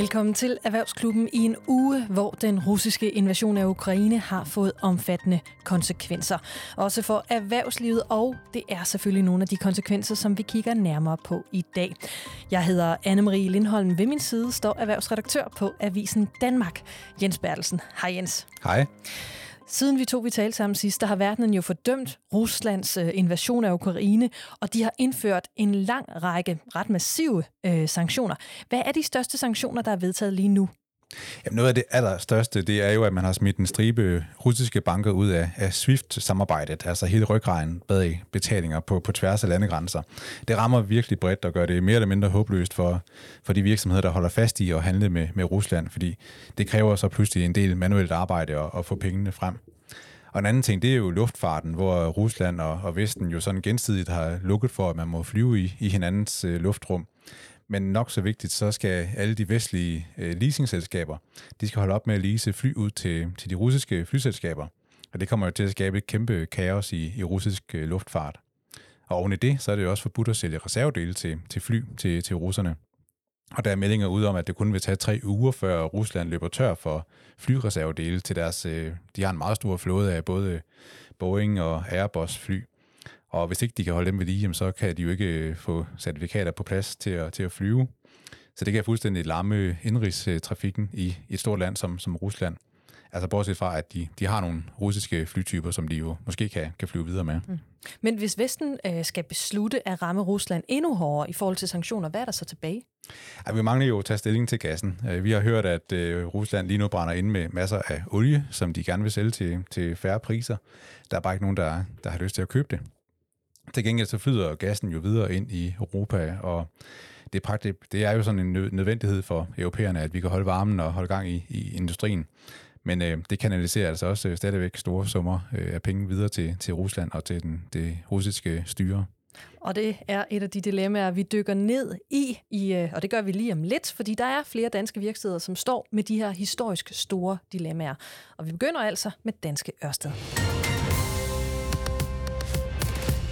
Velkommen til Erhvervsklubben i en uge, hvor den russiske invasion af Ukraine har fået omfattende konsekvenser. Også for erhvervslivet, og det er selvfølgelig nogle af de konsekvenser, som vi kigger nærmere på i dag. Jeg hedder Anne-Marie Lindholm. Ved min side står erhvervsredaktør på Avisen Danmark, Jens Bertelsen. Hej Jens. Hej. Siden vi to vi talte sammen sidst, der har verdenen jo fordømt Ruslands øh, invasion af Ukraine, og de har indført en lang række ret massive øh, sanktioner. Hvad er de største sanktioner, der er vedtaget lige nu? Jamen, noget af det allerstørste, det er jo, at man har smidt en stribe russiske banker ud af, af SWIFT-samarbejdet, altså hele rygrejen bag betalinger på, på tværs af landegrænser. Det rammer virkelig bredt og gør det mere eller mindre håbløst for, for de virksomheder, der holder fast i at handle med, med Rusland, fordi det kræver så pludselig en del manuelt arbejde at, at få pengene frem. Og en anden ting, det er jo luftfarten, hvor Rusland og, og Vesten jo sådan gensidigt har lukket for, at man må flyve i, i hinandens øh, luftrum. Men nok så vigtigt, så skal alle de vestlige øh, leasingselskaber, de skal holde op med at lease fly ud til, til de russiske flyselskaber. Og det kommer jo til at skabe et kæmpe kaos i, i russisk øh, luftfart. Og oven i det, så er det jo også forbudt at sælge reservedele til, til fly til, til russerne. Og der er meldinger ud om, at det kun vil tage tre uger, før Rusland løber tør for flyreservedele til deres... Øh, de har en meget stor flåde af både Boeing og Airbus fly. Og hvis ikke de kan holde dem ved lige, så kan de jo ikke øh, få certifikater på plads til at, til at flyve. Så det kan fuldstændig lamme indrigstrafikken i et stort land som, som Rusland. Altså bortset fra, at de, de har nogle russiske flytyper, som de jo måske kan, kan flyve videre med. Mm. Men hvis Vesten øh, skal beslutte at ramme Rusland endnu hårdere i forhold til sanktioner, hvad er der så tilbage? Ja, vi mangler jo at tage stilling til gassen. Øh, vi har hørt, at øh, Rusland lige nu brænder ind med masser af olie, som de gerne vil sælge til, til færre priser. Der er bare ikke nogen, der, der har lyst til at købe det. Til gengæld så flyder gassen jo videre ind i Europa, og det er, praktisk, det er jo sådan en nødvendighed for europæerne, at vi kan holde varmen og holde gang i, i industrien. Men øh, det kanaliserer altså også øh, stadigvæk store summer øh, af penge videre til, til Rusland og til den, det russiske styre. Og det er et af de dilemmaer, vi dykker ned i, i, øh, og det gør vi lige om lidt, fordi der er flere danske virksomheder, som står med de her historisk store dilemmaer. Og vi begynder altså med Danske Ørsted.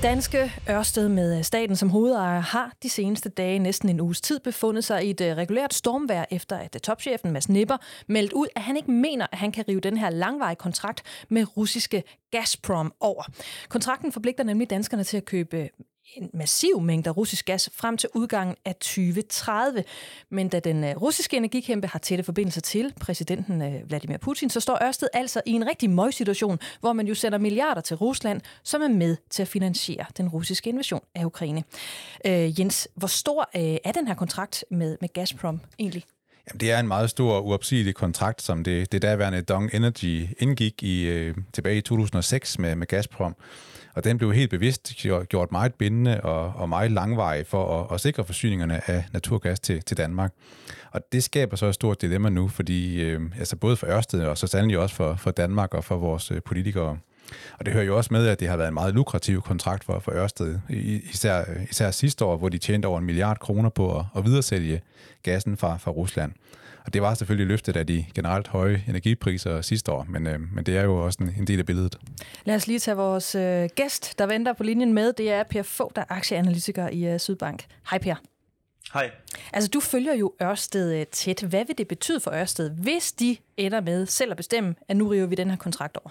Danske Ørsted med øh, staten som hovedejer har de seneste dage næsten en uges tid befundet sig i et øh, regulært stormvær efter at øh, topchefen Mads Nipper meldte ud, at han ikke mener, at han kan rive den her langvarige kontrakt med russiske Gazprom over. Kontrakten forpligter nemlig danskerne til at købe en massiv mængde russisk gas frem til udgangen af 2030. Men da den øh, russiske energikæmpe har tætte forbindelser til præsidenten øh, Vladimir Putin, så står Ørsted altså i en rigtig møgsituation, hvor man jo sender milliarder til Rusland, som er med til at finansiere den russiske invasion af Ukraine. Øh, Jens, hvor stor øh, er den her kontrakt med, med Gazprom egentlig? Jamen, det er en meget stor, uopsigelig kontrakt, som det, det daværende Dong Energy indgik i øh, tilbage i 2006 med, med Gazprom. Og den blev helt bevidst gjort meget bindende og, og meget langvarig for at, at sikre forsyningerne af naturgas til, til Danmark. Og det skaber så et stort dilemma nu, fordi øh, altså både for Ørsted og så sandelig også for, for Danmark og for vores øh, politikere. Og det hører jo også med, at det har været en meget lukrativ kontrakt for, for Ørsted, især, øh, især sidste år, hvor de tjente over en milliard kroner på at, at videresælge gassen fra, fra Rusland. Og det var selvfølgelig løftet af de generelt høje energipriser sidste år, men, øh, men det er jo også en, en del af billedet. Lad os lige tage vores øh, gæst, der venter på linjen med. Det er Per Fogh, der er aktieanalytiker i øh, Sydbank. Hej Per. Hej. Altså, du følger jo Ørsted øh, tæt. Hvad vil det betyde for Ørsted, hvis de ender med selv at bestemme, at nu river vi den her kontrakt over?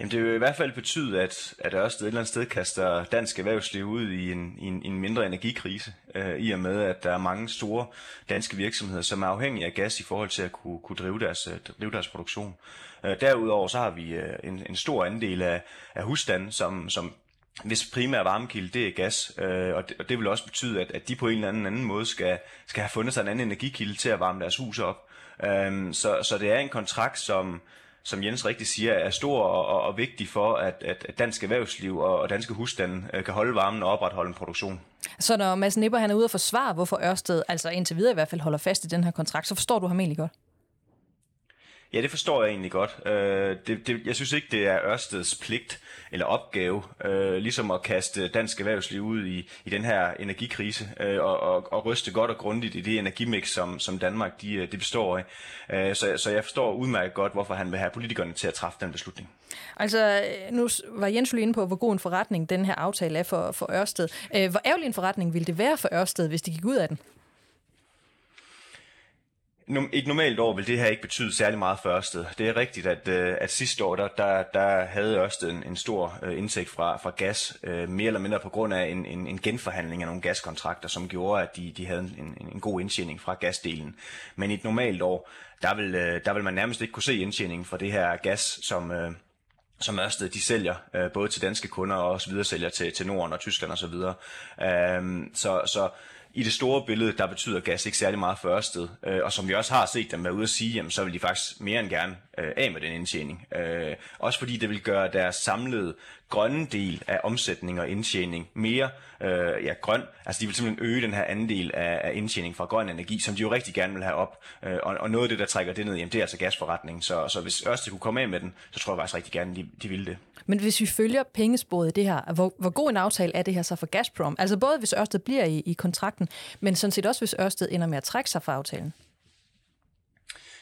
Jamen det vil i hvert fald betyde, at, at Ørsted et eller andet sted kaster dansk erhvervsliv ud i en, i en, i en mindre energikrise, øh, i og med, at der er mange store danske virksomheder, som er afhængige af gas i forhold til at kunne, kunne drive, deres, øh, drive deres produktion. Øh, derudover så har vi øh, en, en stor andel af, af husstanden, som, som hvis primære varmekilde det er gas, øh, og, det, og det vil også betyde, at, at de på en eller anden, anden måde skal, skal have fundet sig en anden energikilde til at varme deres hus op. Øh, så, så det er en kontrakt, som, som Jens rigtig siger, er stor og, og, vigtig for, at, at dansk erhvervsliv og, og danske husstande øh, kan holde varmen og opretholde en produktion. Så når Mads Nipper han er ude og forsvare, hvorfor Ørsted, altså indtil videre i hvert fald, holder fast i den her kontrakt, så forstår du ham egentlig godt? Ja, det forstår jeg egentlig godt. Øh, det, det, jeg synes ikke, det er Ørsteds pligt eller opgave, øh, ligesom at kaste dansk erhvervsliv ud i, i den her energikrise, øh, og, og, og ryste godt og grundigt i det energimix, som, som Danmark de, øh, de består af. Øh, så, så jeg forstår udmærket godt, hvorfor han vil have politikerne til at træffe den beslutning. Altså, øh, nu var Jens lige inde på, hvor god en forretning den her aftale er for, for Ørsted. Øh, hvor ærgerlig en forretning ville det være for Ørsted, hvis de gik ud af den? Et normalt år vil det her ikke betyde særlig meget for Ørsted. Det er rigtigt, at, øh, at sidste år, der, der, der havde Ørsted en, en stor øh, indtægt fra, fra gas, øh, mere eller mindre på grund af en, en, en genforhandling af nogle gaskontrakter, som gjorde, at de, de havde en, en, en god indtjening fra gasdelen. Men i et normalt år, der vil, øh, der vil man nærmest ikke kunne se indtjeningen fra det her gas, som, øh, som Ørsted de sælger øh, både til danske kunder og også videre sælger til, til Norden og Tyskland osv. Så, øhm, så, så i det store billede, der betyder gas ikke særlig meget for Ørsted. Øh, og som vi også har set dem være ude at sige, jamen, så vil de faktisk mere end gerne øh, af med den indtjening. Øh, også fordi det vil gøre deres samlede grønne del af omsætning og indtjening mere øh, ja, grøn. Altså de vil simpelthen øge den her andel af, af indtjening fra grøn energi, som de jo rigtig gerne vil have op. Øh, og, og noget af det, der trækker det ned, jamen, det er altså gasforretningen. Så, så hvis Ørsted kunne komme af med den, så tror jeg faktisk rigtig gerne, de, de ville det. Men hvis vi følger pengesporet i det her, hvor, hvor god en aftale er det her så for Gazprom? Altså både hvis Ørsted bliver i, i kontrakten, men sådan set også hvis Ørsted ender med at trække sig fra aftalen?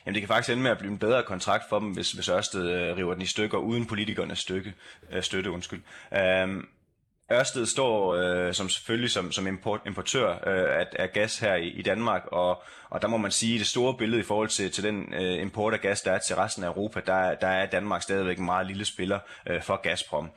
Jamen det kan faktisk ende med at blive en bedre kontrakt for dem, hvis, hvis Ørsted øh, river den i stykker uden politikernes stykke, øh, støtte. Undskyld. Um, Ørsted står øh, som selvfølgelig som, som import, importør øh, af, af gas her i, i Danmark, og, og der må man sige, at det store billede i forhold til, til den øh, import af gas, der er til resten af Europa, der, der er Danmark stadigvæk en meget lille spiller øh, for Gazprom.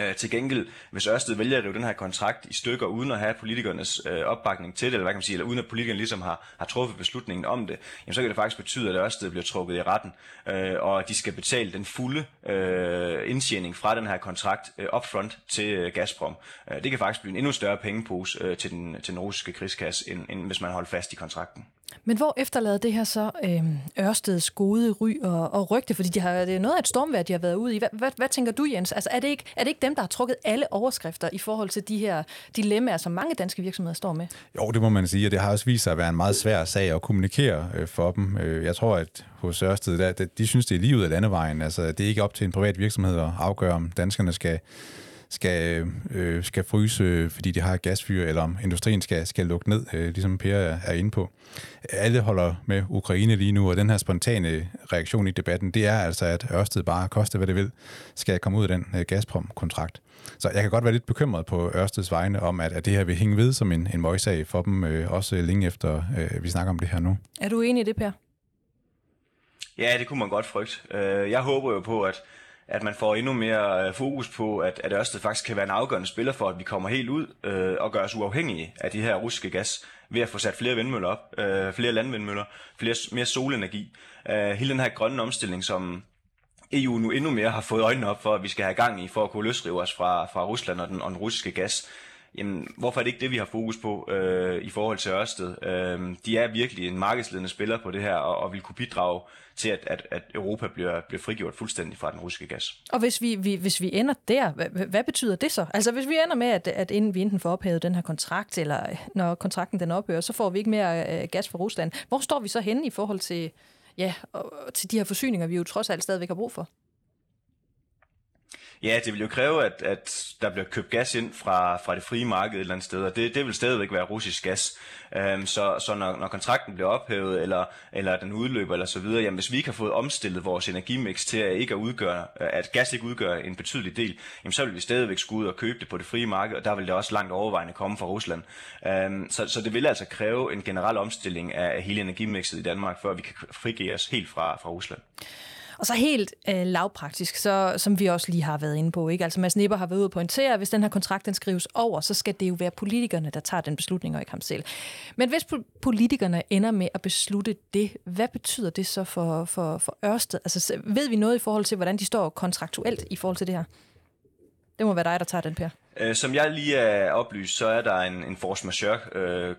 Øh, til gengæld, hvis Ørsted vælger at rive den her kontrakt i stykker, uden at have politikernes øh, opbakning til det, eller hvad kan man sige, eller uden at politikerne ligesom har, har truffet beslutningen om det, jamen, så kan det faktisk betyde, at Ørsted bliver trukket i retten, øh, og at de skal betale den fulde øh, indtjening fra den her kontrakt øh, upfront til øh, Gazprom. Øh, det kan faktisk blive en endnu større pengepose øh, til, den, til den russiske krigskasse, end, end hvis man holder fast i kontrakten. Men hvor efterlader det her så øh, Ørsteds gode ry og, og rygte? Fordi de har, det er noget af et stormvær, de har været ude i. Hvad, hvad, hvad tænker du, Jens? Altså, er, det ikke, er det ikke dem, der har trukket alle overskrifter i forhold til de her dilemmaer, som mange danske virksomheder står med? Jo, det må man sige, og det har også vist sig at være en meget svær sag at kommunikere øh, for dem. Øh, jeg tror, at hos Ørsted, der, de synes, det er lige ud af landevejen. Altså, det er ikke op til en privat virksomhed at afgøre, om danskerne skal skal, øh, skal fryse, fordi de har gasfyr, eller om industrien skal, skal lukke ned, øh, ligesom Per er, er inde på. Alle holder med Ukraine lige nu, og den her spontane reaktion i debatten, det er altså, at Ørsted bare koste, hvad det vil, skal komme ud af den øh, Gazprom-kontrakt. Så jeg kan godt være lidt bekymret på Ørsteds vegne om, at, at det her vil hænge ved som en, en møgssag for dem, øh, også længe efter øh, vi snakker om det her nu. Er du enig i det, Per? Ja, det kunne man godt frygte. Øh, jeg håber jo på, at at man får endnu mere øh, fokus på, at, at Ørsted faktisk kan være en afgørende spiller for, at vi kommer helt ud øh, og gør os uafhængige af de her russiske gas, ved at få sat flere vindmøller op, øh, flere landvindmøller, flere, mere solenergi. Øh, hele den her grønne omstilling, som EU nu endnu mere har fået øjnene op for, at vi skal have gang i, for at kunne løsrive os fra, fra Rusland og den, og den russiske gas. Jamen, hvorfor er det ikke det, vi har fokus på øh, i forhold til Ørsted? Øh, de er virkelig en markedsledende spiller på det her, og, og vil kunne bidrage til, at, at, at Europa bliver, bliver frigjort fuldstændig fra den russiske gas. Og hvis vi, vi, hvis vi ender der, hvad, hvad betyder det så? Altså hvis vi ender med, at, at inden vi enten får ophævet den her kontrakt, eller når kontrakten den ophører, så får vi ikke mere øh, gas fra Rusland. Hvor står vi så henne i forhold til, ja, og, til de her forsyninger, vi jo trods alt stadigvæk har brug for? Ja, det vil jo kræve, at, at der bliver købt gas ind fra, fra det frie marked et eller andet sted, og det, det vil stadigvæk være russisk gas. Øhm, så så når, når kontrakten bliver ophævet, eller, eller den udløber, eller så videre, jamen hvis vi ikke har fået omstillet vores energimix til at, ikke at, udgøre, at gas ikke udgør en betydelig del, jamen så vil vi stadigvæk skulle ud og købe det på det frie marked, og der vil det også langt overvejende komme fra Rusland. Øhm, så, så det vil altså kræve en generel omstilling af hele energimixet i Danmark, før vi kan frigive os helt fra, fra Rusland. Og så helt øh, lavpraktisk, så, som vi også lige har været inde på, ikke? altså Mads Nipper har været ude og pointere, at hvis den her kontrakt den skrives over, så skal det jo være politikerne, der tager den beslutning, og ikke ham selv. Men hvis politikerne ender med at beslutte det, hvad betyder det så for, for, for Ørsted? Altså ved vi noget i forhold til, hvordan de står kontraktuelt i forhold til det her? Det må være dig, der tager den, Per. Øh, som jeg lige er oplyst, så er der en, en force majeure øh,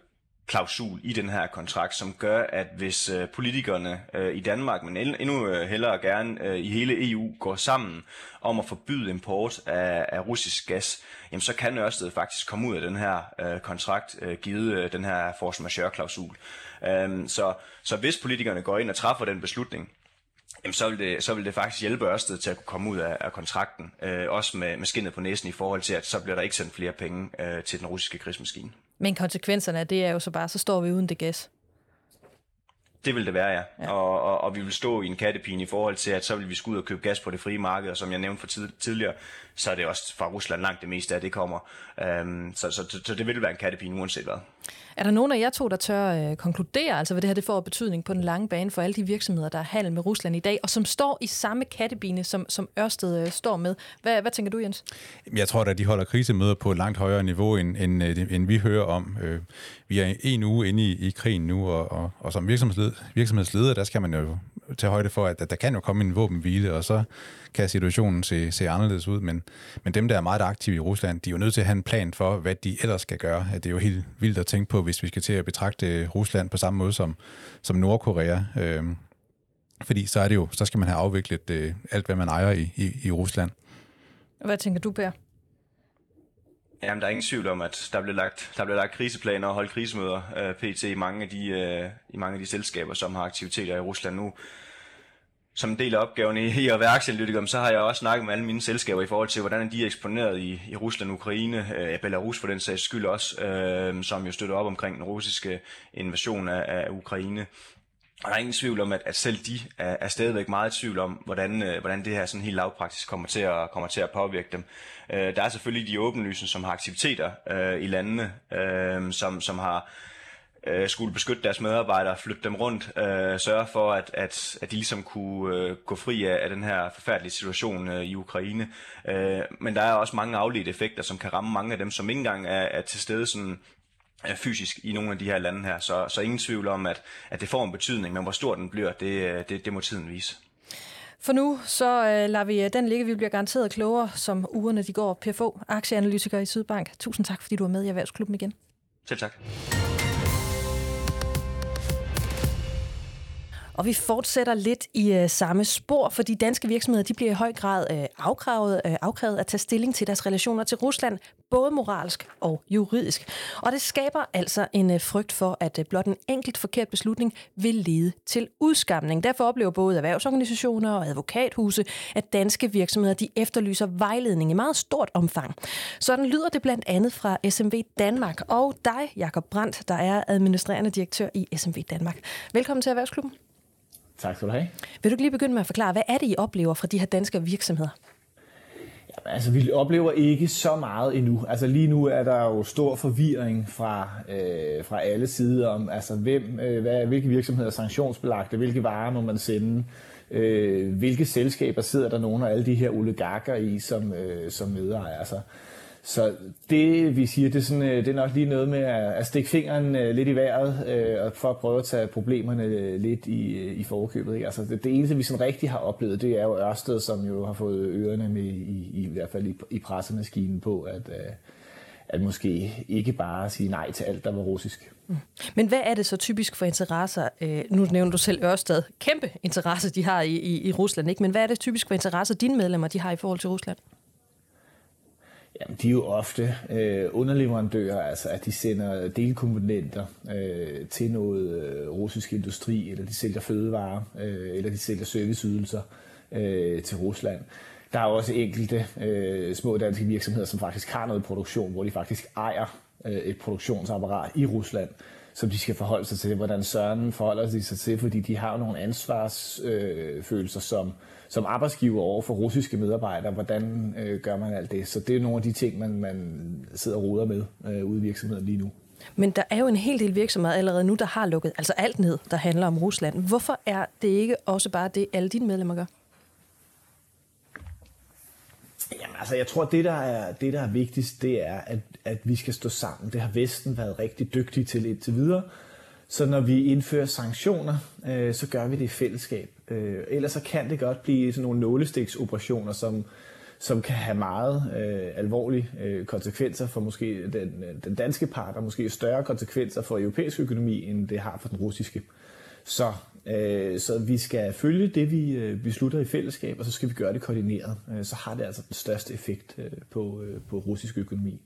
klausul i den her kontrakt, som gør, at hvis øh, politikerne øh, i Danmark, men endnu øh, hellere gerne øh, i hele EU, går sammen om at forbyde import af, af russisk gas, jamen så kan Ørsted faktisk komme ud af den her øh, kontrakt, øh, givet øh, den her force majeure-klausul. Øh, så, så hvis politikerne går ind og træffer den beslutning, jamen så vil, det, så vil det faktisk hjælpe Ørsted til at kunne komme ud af, af kontrakten, øh, også med, med skinnet på næsen i forhold til, at så bliver der ikke sendt flere penge øh, til den russiske krigsmaskine. Men konsekvenserne af det er jo så bare, så står vi uden det gas. Det vil det være, ja. ja. Og, og, og vi vil stå i en kattepine i forhold til, at så vil vi skulle ud og købe gas på det frie marked, og som jeg nævnte for tid, tidligere, så er det også fra Rusland langt det meste af det kommer. Øhm, så, så, så det vil være en kattepine uanset hvad. Er der nogen af jer to, der tør øh, konkludere, altså hvad det her det får betydning på den lange bane for alle de virksomheder, der er handel med Rusland i dag, og som står i samme kattebine, som, som Ørsted øh, står med? Hvad, hvad tænker du, Jens? Jeg tror at de holder krisemøder på et langt højere niveau, end, end, øh, end vi hører om. Øh, vi er en uge inde i, i krigen nu, og, og, og som virksomhedsleder, virksomhedsleder, der skal man jo tage højde for, at, at der kan jo komme en våbenhvile, og så kan situationen se, se anderledes ud. Men, men dem, der er meget aktive i Rusland, de er jo nødt til at have en plan for, hvad de ellers skal gøre. At Det er jo helt vildt at tænke på, hvis vi skal til at betragte Rusland på samme måde som, som Nordkorea. Øh, fordi så er det jo, så skal man have afviklet øh, alt, hvad man ejer i, i, i Rusland. Hvad tænker du, Per? Jamen, der er ingen tvivl om, at der bliver lagt, der bliver lagt kriseplaner og holdt krisemøder øh, pt. i mange, af de, øh, i mange af de selskaber, som har aktiviteter i Rusland nu. Som en del af opgaven i, i at være aktieanalytiker, så har jeg også snakket med alle mine selskaber i forhold til, hvordan de er eksponeret i, i Rusland, Ukraine, øh, Belarus for den sags skyld også, øh, som jo støtter op omkring den russiske invasion af, af Ukraine. Og der er ingen tvivl om, at, at selv de er, er stadigvæk meget i tvivl om, hvordan, øh, hvordan det her sådan helt lavpraktisk kommer til at, kommer til at påvirke dem. Øh, der er selvfølgelig de åbenlyse, som har aktiviteter øh, i landene, øh, som, som har øh, skulle beskytte deres medarbejdere, flytte dem rundt, øh, sørge for, at, at, at de ligesom kunne øh, gå fri af, af den her forfærdelige situation øh, i Ukraine. Øh, men der er også mange afledte effekter, som kan ramme mange af dem, som ikke engang er, er til stede sådan fysisk i nogle af de her lande her. Så, så ingen tvivl om, at, at det får en betydning, men hvor stor den bliver, det, det, det må tiden vise. For nu så øh, lader vi den ligge. Vi bliver garanteret klogere, som ugerne de går. PFO, aktieanalytiker i Sydbank. Tusind tak, fordi du er med i Erhvervsklubben igen. Selv tak. Og vi fortsætter lidt i øh, samme spor, fordi danske virksomheder de bliver i høj grad øh, afkrævet, øh, afkrævet at tage stilling til deres relationer til Rusland, både moralsk og juridisk. Og det skaber altså en øh, frygt for, at øh, blot en enkelt forkert beslutning vil lede til udskamning. Derfor oplever både erhvervsorganisationer og advokathuse, at danske virksomheder de efterlyser vejledning i meget stort omfang. Sådan lyder det blandt andet fra SMV Danmark og dig, Jakob Brandt, der er administrerende direktør i SMV Danmark. Velkommen til Erhvervsklubben. Tak skal du have. Vil du lige begynde med at forklare, hvad er det, I oplever fra de her danske virksomheder? Jamen, altså, vi oplever ikke så meget endnu. Altså, lige nu er der jo stor forvirring fra, øh, fra alle sider om, altså, hvem, øh, hvad, hvilke virksomheder er sanktionsbelagte, hvilke varer må man sende, øh, hvilke selskaber sidder der nogle af alle de her oligarker i som, øh, som medejer. Altså, så det, vi siger, det er, sådan, øh, det er nok lige noget med at, stikke fingeren øh, lidt i vejret, øh, for at prøve at tage problemerne øh, lidt i, i forkøbet. Ikke? Altså det, det eneste, vi sådan rigtig har oplevet, det er jo Ørsted, som jo har fået ørerne med, i, i, i hvert fald i, i pressemaskinen på, at, at måske ikke bare sige nej til alt, der var russisk. Mm. Men hvad er det så typisk for interesser? Nu nævner du selv Ørsted. Kæmpe interesse, de har i, i, i Rusland, ikke? Men hvad er det typisk for interesser, dine medlemmer de har i forhold til Rusland? Jamen, de er jo ofte øh, underleverandører, altså at de sender delkomponenter øh, til noget øh, russisk industri, eller de sælger fødevarer, øh, eller de sælger serviceydelser øh, til Rusland. Der er også enkelte øh, små danske virksomheder, som faktisk har noget produktion, hvor de faktisk ejer øh, et produktionsapparat i Rusland, som de skal forholde sig til. Hvordan Søren forholder de sig til, fordi de har jo nogle ansvarsfølelser øh, som som arbejdsgiver over for russiske medarbejdere, hvordan øh, gør man alt det? Så det er nogle af de ting, man, man sidder og roder med øh, ude i virksomheden lige nu. Men der er jo en hel del virksomheder allerede nu, der har lukket altså alt ned, der handler om Rusland. Hvorfor er det ikke også bare det, alle dine medlemmer gør? Jamen, altså, jeg tror, det der er, det, der er vigtigst, det er, at, at vi skal stå sammen. Det har Vesten været rigtig dygtig til indtil videre. Så når vi indfører sanktioner, øh, så gør vi det i fællesskab. Øh, ellers så kan det godt blive sådan nogle nålestiksoperationer, som, som kan have meget øh, alvorlige øh, konsekvenser for måske den, den danske part, og måske større konsekvenser for europæisk økonomi, end det har for den russiske. Så, øh, så vi skal følge det, vi øh, beslutter i fællesskab, og så skal vi gøre det koordineret. Øh, så har det altså den største effekt øh, på, øh, på russisk økonomi.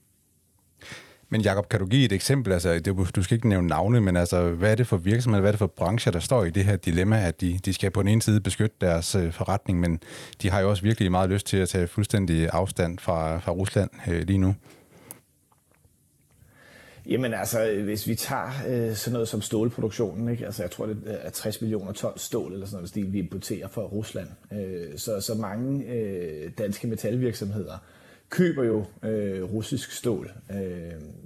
Men Jakob, kan du give et eksempel? Altså, det, du skal ikke nævne navne, men altså, hvad er det for virksomheder, hvad er det for brancher, der står i det her dilemma, at de, de skal på den ene side beskytte deres øh, forretning, men de har jo også virkelig meget lyst til at tage fuldstændig afstand fra, fra Rusland øh, lige nu? Jamen altså, hvis vi tager øh, sådan noget som stålproduktionen, ikke? Altså, jeg tror, det er 60 millioner ton stål, eller sådan noget, stil, vi importerer fra Rusland. Øh, så, så mange øh, danske metalvirksomheder køber jo øh, russisk stål. Øh,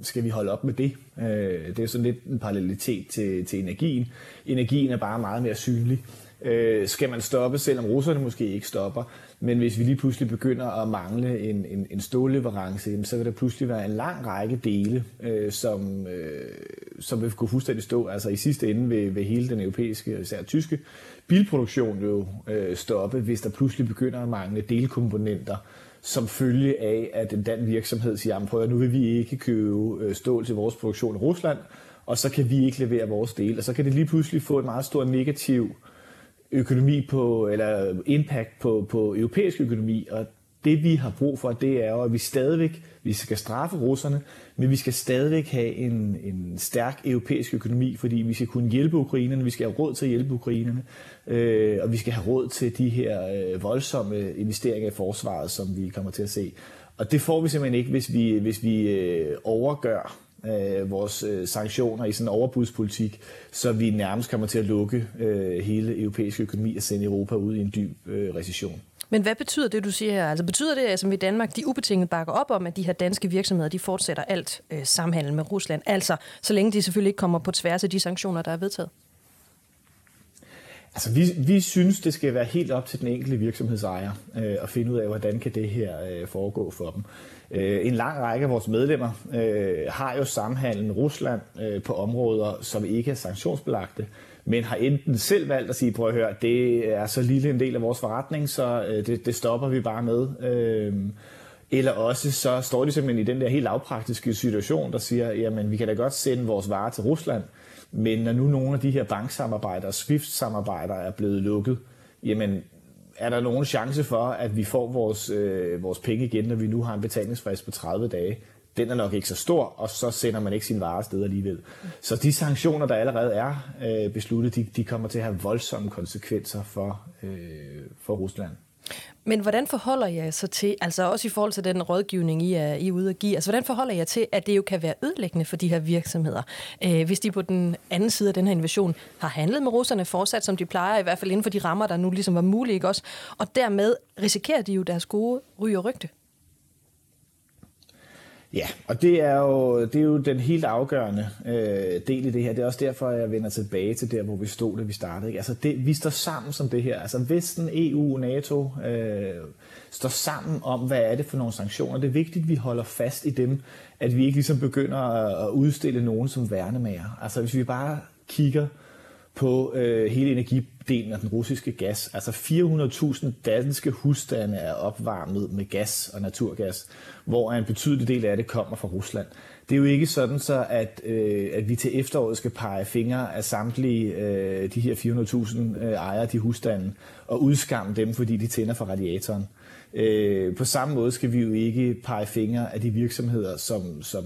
skal vi holde op med det? Øh, det er sådan lidt en parallelitet til, til energien. Energien er bare meget mere synlig. Øh, skal man stoppe, selvom russerne måske ikke stopper? Men hvis vi lige pludselig begynder at mangle en, en, en stålleverance, så vil der pludselig være en lang række dele, øh, som, øh, som vil kunne fuldstændig stå. Altså i sidste ende vil, vil hele den europæiske, især tyske, bilproduktion jo øh, stoppe, hvis der pludselig begynder at mangle delkomponenter, som følge af, at en dansk virksomhed siger, prøv at nu vil vi ikke købe øh, stål til vores produktion i Rusland, og så kan vi ikke levere vores del. Og så kan det lige pludselig få en meget stor negativ økonomi på, eller impact på, på europæisk økonomi, og det vi har brug for, det er jo, at vi stadigvæk, vi skal straffe russerne, men vi skal stadigvæk have en, en stærk europæisk økonomi, fordi vi skal kunne hjælpe ukrainerne, vi skal have råd til at hjælpe ukrainerne, øh, og vi skal have råd til de her øh, voldsomme investeringer i forsvaret, som vi kommer til at se. Og det får vi simpelthen ikke, hvis vi, hvis vi øh, overgør øh, vores øh, sanktioner i sådan en overbudspolitik, så vi nærmest kommer til at lukke øh, hele europæiske økonomi og sende Europa ud i en dyb øh, recession. Men hvad betyder det, du siger her? Altså betyder det, at som i Danmark, de ubetinget bakker op om, at de her danske virksomheder, de fortsætter alt øh, samhandel med Rusland? Altså, så længe de selvfølgelig ikke kommer på tværs af de sanktioner, der er vedtaget? Altså, vi, vi synes, det skal være helt op til den enkelte virksomhedsejer øh, at finde ud af, hvordan kan det her øh, foregå for dem. Øh, en lang række af vores medlemmer øh, har jo samhandel Rusland øh, på områder, som ikke er sanktionsbelagte, men har enten selv valgt at sige, prøv at høre, det er så lille en del af vores forretning, så øh, det, det stopper vi bare med. Øh, eller også så står de simpelthen i den der helt lavpraktiske situation, der siger, jamen vi kan da godt sende vores varer til Rusland, men når nu nogle af de her banksamarbejder og SWIFT-samarbejder er blevet lukket, jamen er der nogen chance for, at vi får vores, øh, vores penge igen, når vi nu har en betalingsfrist på 30 dage? Den er nok ikke så stor, og så sender man ikke sin vare afsted alligevel. Så de sanktioner, der allerede er øh, besluttet, de, de kommer til at have voldsomme konsekvenser for, øh, for Rusland. Men hvordan forholder jeg så til, altså også i forhold til den rådgivning, I er, I er ude at give, altså hvordan forholder jeg til, at det jo kan være ødelæggende for de her virksomheder, øh, hvis de på den anden side af den her invasion har handlet med russerne fortsat, som de plejer, i hvert fald inden for de rammer, der nu ligesom var mulige, ikke også? Og dermed risikerer de jo deres gode ry og rygte. Ja, og det er jo, det er jo den helt afgørende øh, del i det her. Det er også derfor, jeg vender tilbage til der, hvor vi stod, da vi startede. Ikke? Altså det, vi står sammen som det her. Altså Vesten, EU, NATO øh, står sammen om, hvad er det for nogle sanktioner. Det er vigtigt, at vi holder fast i dem, at vi ikke ligesom begynder at udstille nogen som værnemager. Altså hvis vi bare kigger på øh, hele halvdelen af den russiske gas. Altså 400.000 danske husstande er opvarmet med gas og naturgas, hvor en betydelig del af det kommer fra Rusland. Det er jo ikke sådan så, at, øh, at vi til efteråret skal pege fingre af samtlige øh, de her 400.000 øh, ejere de husstande og udskamme dem, fordi de tænder for radiatoren. Øh, på samme måde skal vi jo ikke pege fingre af de virksomheder, som, som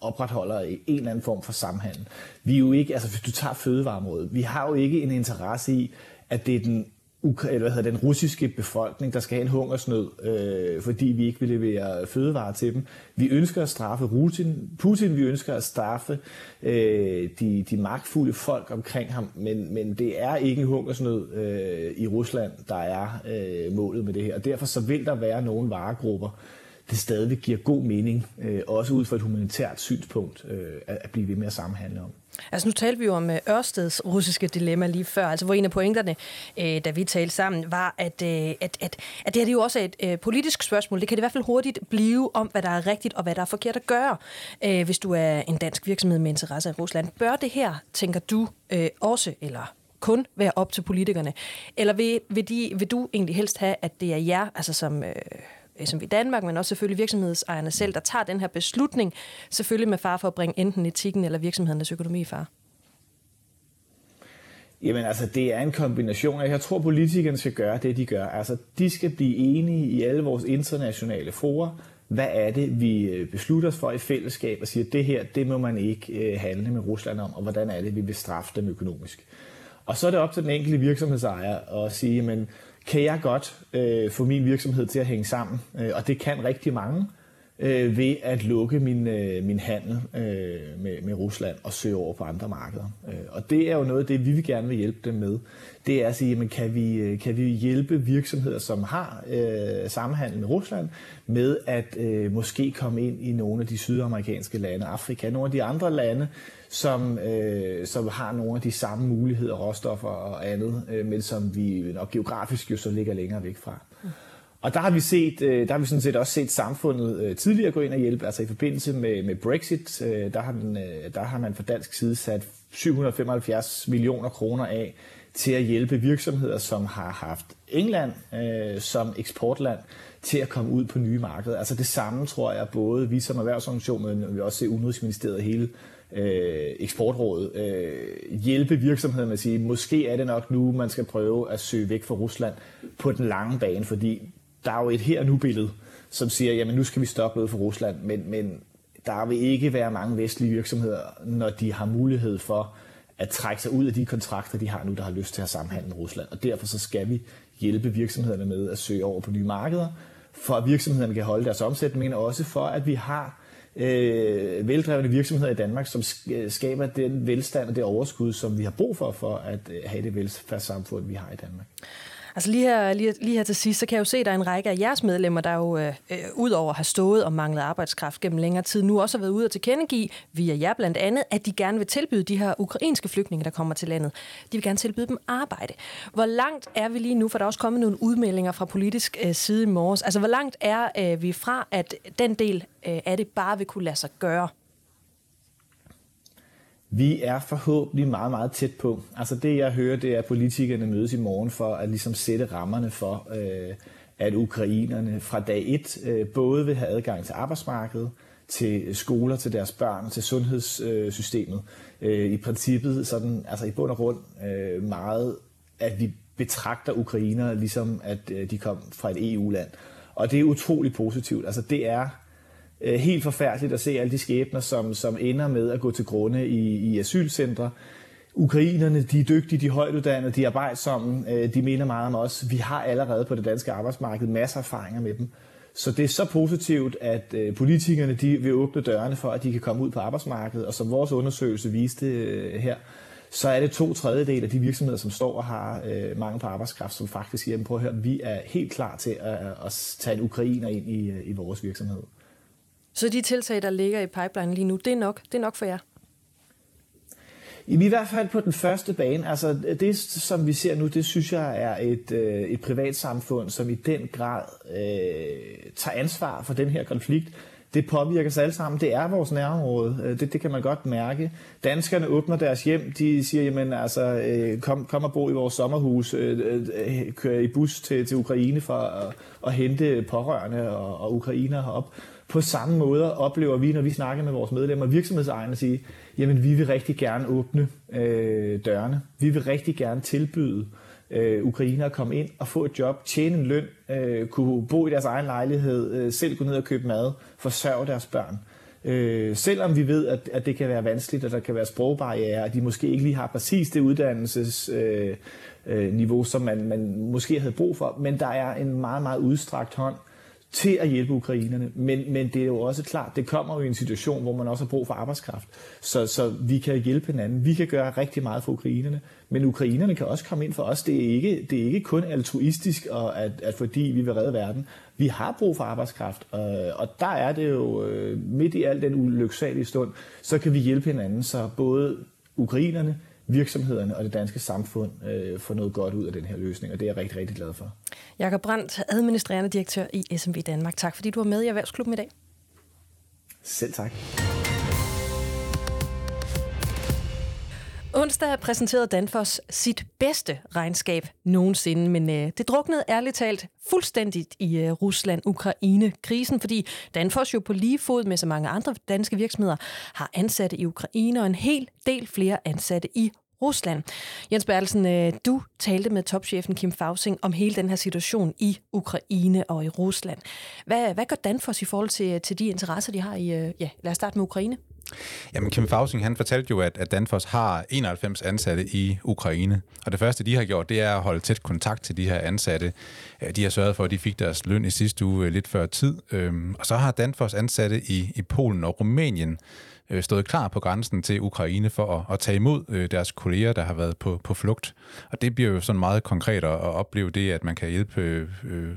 opretholder en eller anden form for samhandel. Vi er jo ikke, altså hvis du tager fødevareområdet, vi har jo ikke en interesse i, at det er den eller hvad hedder, den russiske befolkning, der skal have en hungersnød, øh, fordi vi ikke vil levere fødevarer til dem. Vi ønsker at straffe Putin, Putin vi ønsker at straffe øh, de, de magtfulde folk omkring ham, men, men det er ikke en hungersnød øh, i Rusland, der er øh, målet med det her. Og derfor så vil der være nogle varegrupper, det stadig giver god mening, øh, også ud fra et humanitært synspunkt, øh, at, at blive ved med at samhandle om. Altså nu talte vi jo om øh, Ørsteds russiske dilemma lige før, altså hvor en af pointerne, øh, da vi talte sammen, var, at, øh, at, at, at det her det er jo også et øh, politisk spørgsmål. Det kan det i hvert fald hurtigt blive om, hvad der er rigtigt og hvad der er forkert at gøre, øh, hvis du er en dansk virksomhed med interesse i Rusland. Bør det her, tænker du, øh, også, eller kun være op til politikerne? Eller vil, vil, de, vil du egentlig helst have, at det er jer, altså som... Øh, Øh, som i Danmark, men også selvfølgelig virksomhedsejerne selv, der tager den her beslutning, selvfølgelig med far for at bringe enten etikken eller virksomhedernes økonomi i far? Jamen altså, det er en kombination. Jeg tror, politikerne skal gøre det, de gør. Altså, de skal blive enige i alle vores internationale forer. Hvad er det, vi øh, beslutter os for i fællesskab og siger, at det her, det må man ikke øh, handle med Rusland om, og hvordan er det, vi vil straffe dem økonomisk. Og så er det op til den enkelte virksomhedsejer at sige, men kan jeg godt øh, få min virksomhed til at hænge sammen, øh, og det kan rigtig mange øh, ved at lukke min, øh, min handel øh, med, med Rusland og søge over på andre markeder. Øh, og det er jo noget af det, vi vil gerne vil hjælpe dem med. Det er at sige, jamen, kan, vi, øh, kan vi hjælpe virksomheder, som har øh, sammenhandel med Rusland, med at øh, måske komme ind i nogle af de sydamerikanske lande, Afrika, nogle af de andre lande, som, øh, som har nogle af de samme muligheder, råstoffer og andet, øh, men som vi nok geografisk jo så ligger længere væk fra. Mm. Og der har vi set, øh, der har vi sådan set også set samfundet øh, tidligere gå ind og hjælpe. Altså i forbindelse med, med Brexit, øh, der har, den, der har man fra dansk side sat 775 millioner kroner af til at hjælpe virksomheder, som har haft England øh, som eksportland til at komme ud på nye markeder. Altså det samme tror jeg både vi som erhvervsorganisation, men vi også se Udenrigsministeriet hele øh, eksportrådet øh, hjælpe virksomheder med at sige, måske er det nok nu, man skal prøve at søge væk fra Rusland på den lange bane, fordi der er jo et her nu billede, som siger, jamen nu skal vi stoppe noget for Rusland, men, men der vil ikke være mange vestlige virksomheder, når de har mulighed for at trække sig ud af de kontrakter, de har nu, der har lyst til at samhandle med Rusland. Og derfor så skal vi hjælpe virksomhederne med at søge over på nye markeder, for at virksomhederne kan holde deres omsætning, men også for at vi har øh, veldrevne virksomheder i Danmark, som øh, skaber den velstand og det overskud, som vi har brug for, for at øh, have det velfærdssamfund, vi har i Danmark. Altså lige her, lige, lige her til sidst, så kan jeg jo se, at der er en række af jeres medlemmer, der jo øh, øh, ud over stået og manglet arbejdskraft gennem længere tid, nu også har været ude og tilkendegive, via jer blandt andet, at de gerne vil tilbyde de her ukrainske flygtninge, der kommer til landet. De vil gerne tilbyde dem arbejde. Hvor langt er vi lige nu, for der er også kommet nogle udmeldinger fra politisk øh, side i morges. Altså hvor langt er øh, vi fra, at den del øh, af det bare vil kunne lade sig gøre? Vi er forhåbentlig meget, meget tæt på. Altså det, jeg hører, det er, at politikerne mødes i morgen for at ligesom sætte rammerne for, øh, at ukrainerne fra dag et øh, både vil have adgang til arbejdsmarkedet, til skoler, til deres børn, til sundhedssystemet. Øh, I princippet sådan, altså i bund og grund øh, meget, at vi betragter ukrainere ligesom, at øh, de kom fra et EU-land. Og det er utrolig positivt. Altså det er øh, helt forfærdeligt at se alle de skæbner, som, som ender med at gå til grunde i, i asylcentre. Ukrainerne, de er dygtige, de er højtuddannede, de er arbejdsomme, øh, de mener meget om os. Vi har allerede på det danske arbejdsmarked masser af erfaringer med dem. Så det er så positivt, at øh, politikerne de vil åbne dørene for, at de kan komme ud på arbejdsmarkedet. Og som vores undersøgelse viste øh, her, så er det to tredjedel af de virksomheder, som står og har øh, mange på arbejdskraft, som faktisk siger, prøv at høre, vi er helt klar til at, at tage en ukrainer ind i, øh, i vores virksomhed. Så de tiltag, der ligger i pipeline lige nu, det er nok, det er nok for jer? I hvert fald på den første bane. Altså det, som vi ser nu, det synes jeg er et, øh, et privat samfund, som i den grad øh, tager ansvar for den her konflikt. Det påvirker os alle sammen. Det er vores nærområde. Øh, det, det kan man godt mærke. Danskerne åbner deres hjem. De siger, jamen altså, øh, kom, kom og bo i vores sommerhus. Øh, øh, øh kør i bus til, til Ukraine for at, at hente pårørende og, og ukrainer herop. På samme måde oplever vi, når vi snakker med vores medlemmer, virksomhedsejerne, at sige, jamen vi vil rigtig gerne åbne øh, dørene. Vi vil rigtig gerne tilbyde øh, ukrainer at komme ind og få et job, tjene en løn, øh, kunne bo i deres egen lejlighed, øh, selv gå ned og købe mad, forsørge deres børn. Øh, selvom vi ved, at, at det kan være vanskeligt, og der kan være sprogbarriere, at de måske ikke lige har præcis det uddannelsesniveau, øh, øh, niveau, som man, man måske havde brug for, men der er en meget, meget udstrakt hånd til at hjælpe ukrainerne. Men, men det er jo også klart, det kommer jo i en situation, hvor man også har brug for arbejdskraft. Så, så vi kan hjælpe hinanden. Vi kan gøre rigtig meget for ukrainerne, men ukrainerne kan også komme ind for os. Det er ikke, det er ikke kun altruistisk, og at, at fordi vi vil redde verden. Vi har brug for arbejdskraft, og, og der er det jo øh, midt i al den ulyksalige stund, så kan vi hjælpe hinanden, så både ukrainerne, virksomhederne og det danske samfund øh, får noget godt ud af den her løsning, og det er jeg rigtig, rigtig glad for. Jakob Brandt, administrerende direktør i SMV Danmark. Tak fordi du var med i Erhvervsklubben i dag. Selv tak. Onsdag præsenterede Danfoss sit bedste regnskab nogensinde, men øh, det druknede ærligt talt fuldstændigt i øh, Rusland-Ukraine-krisen, fordi Danfoss jo på lige fod med så mange andre danske virksomheder har ansatte i Ukraine og en hel del flere ansatte i Rusland. Jens Bertelsen, øh, du talte med topchefen Kim Fausing om hele den her situation i Ukraine og i Rusland. Hvad, hvad gør Danfoss i forhold til, øh, til de interesser, de har i... Øh, ja, lad os starte med Ukraine. Jamen, Kim Fausing, han fortalte jo, at, at Danfoss har 91 ansatte i Ukraine. Og det første, de har gjort, det er at holde tæt kontakt til de her ansatte. Øh, de har sørget for, at de fik deres løn i sidste uge øh, lidt før tid. Øhm, og så har Danfoss ansatte i, i Polen og Rumænien øh, stået klar på grænsen til Ukraine for at, at tage imod deres kolleger, der har været på, på flugt. Og det bliver jo sådan meget konkret at, at opleve det, at man kan hjælpe øh,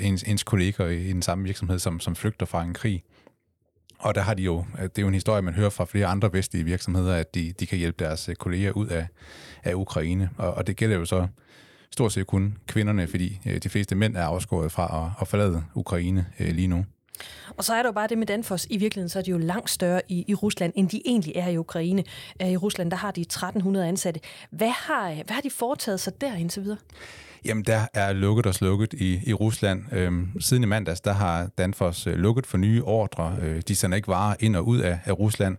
ens, ens kolleger i den samme virksomhed, som, som flygter fra en krig. Og der har de jo, øh, det er jo en historie, man hører fra flere andre vestlige virksomheder, at de, de kan hjælpe deres øh, kolleger ud af, af Ukraine. Og, og det gælder jo så stort set kun kvinderne, fordi øh, de fleste mænd er afskåret fra at, at forlade Ukraine lige nu. Og så er der jo bare det med Danfoss. I virkeligheden så er de jo langt større i, i Rusland, end de egentlig er i Ukraine. I Rusland der har de 1300 ansatte. Hvad har, hvad har de foretaget sig der indtil videre? Jamen, der er lukket og slukket i, i Rusland. Øhm, siden i mandags, der har Danfoss øh, lukket for nye ordre. Øh, de sender ikke varer ind og ud af, af Rusland.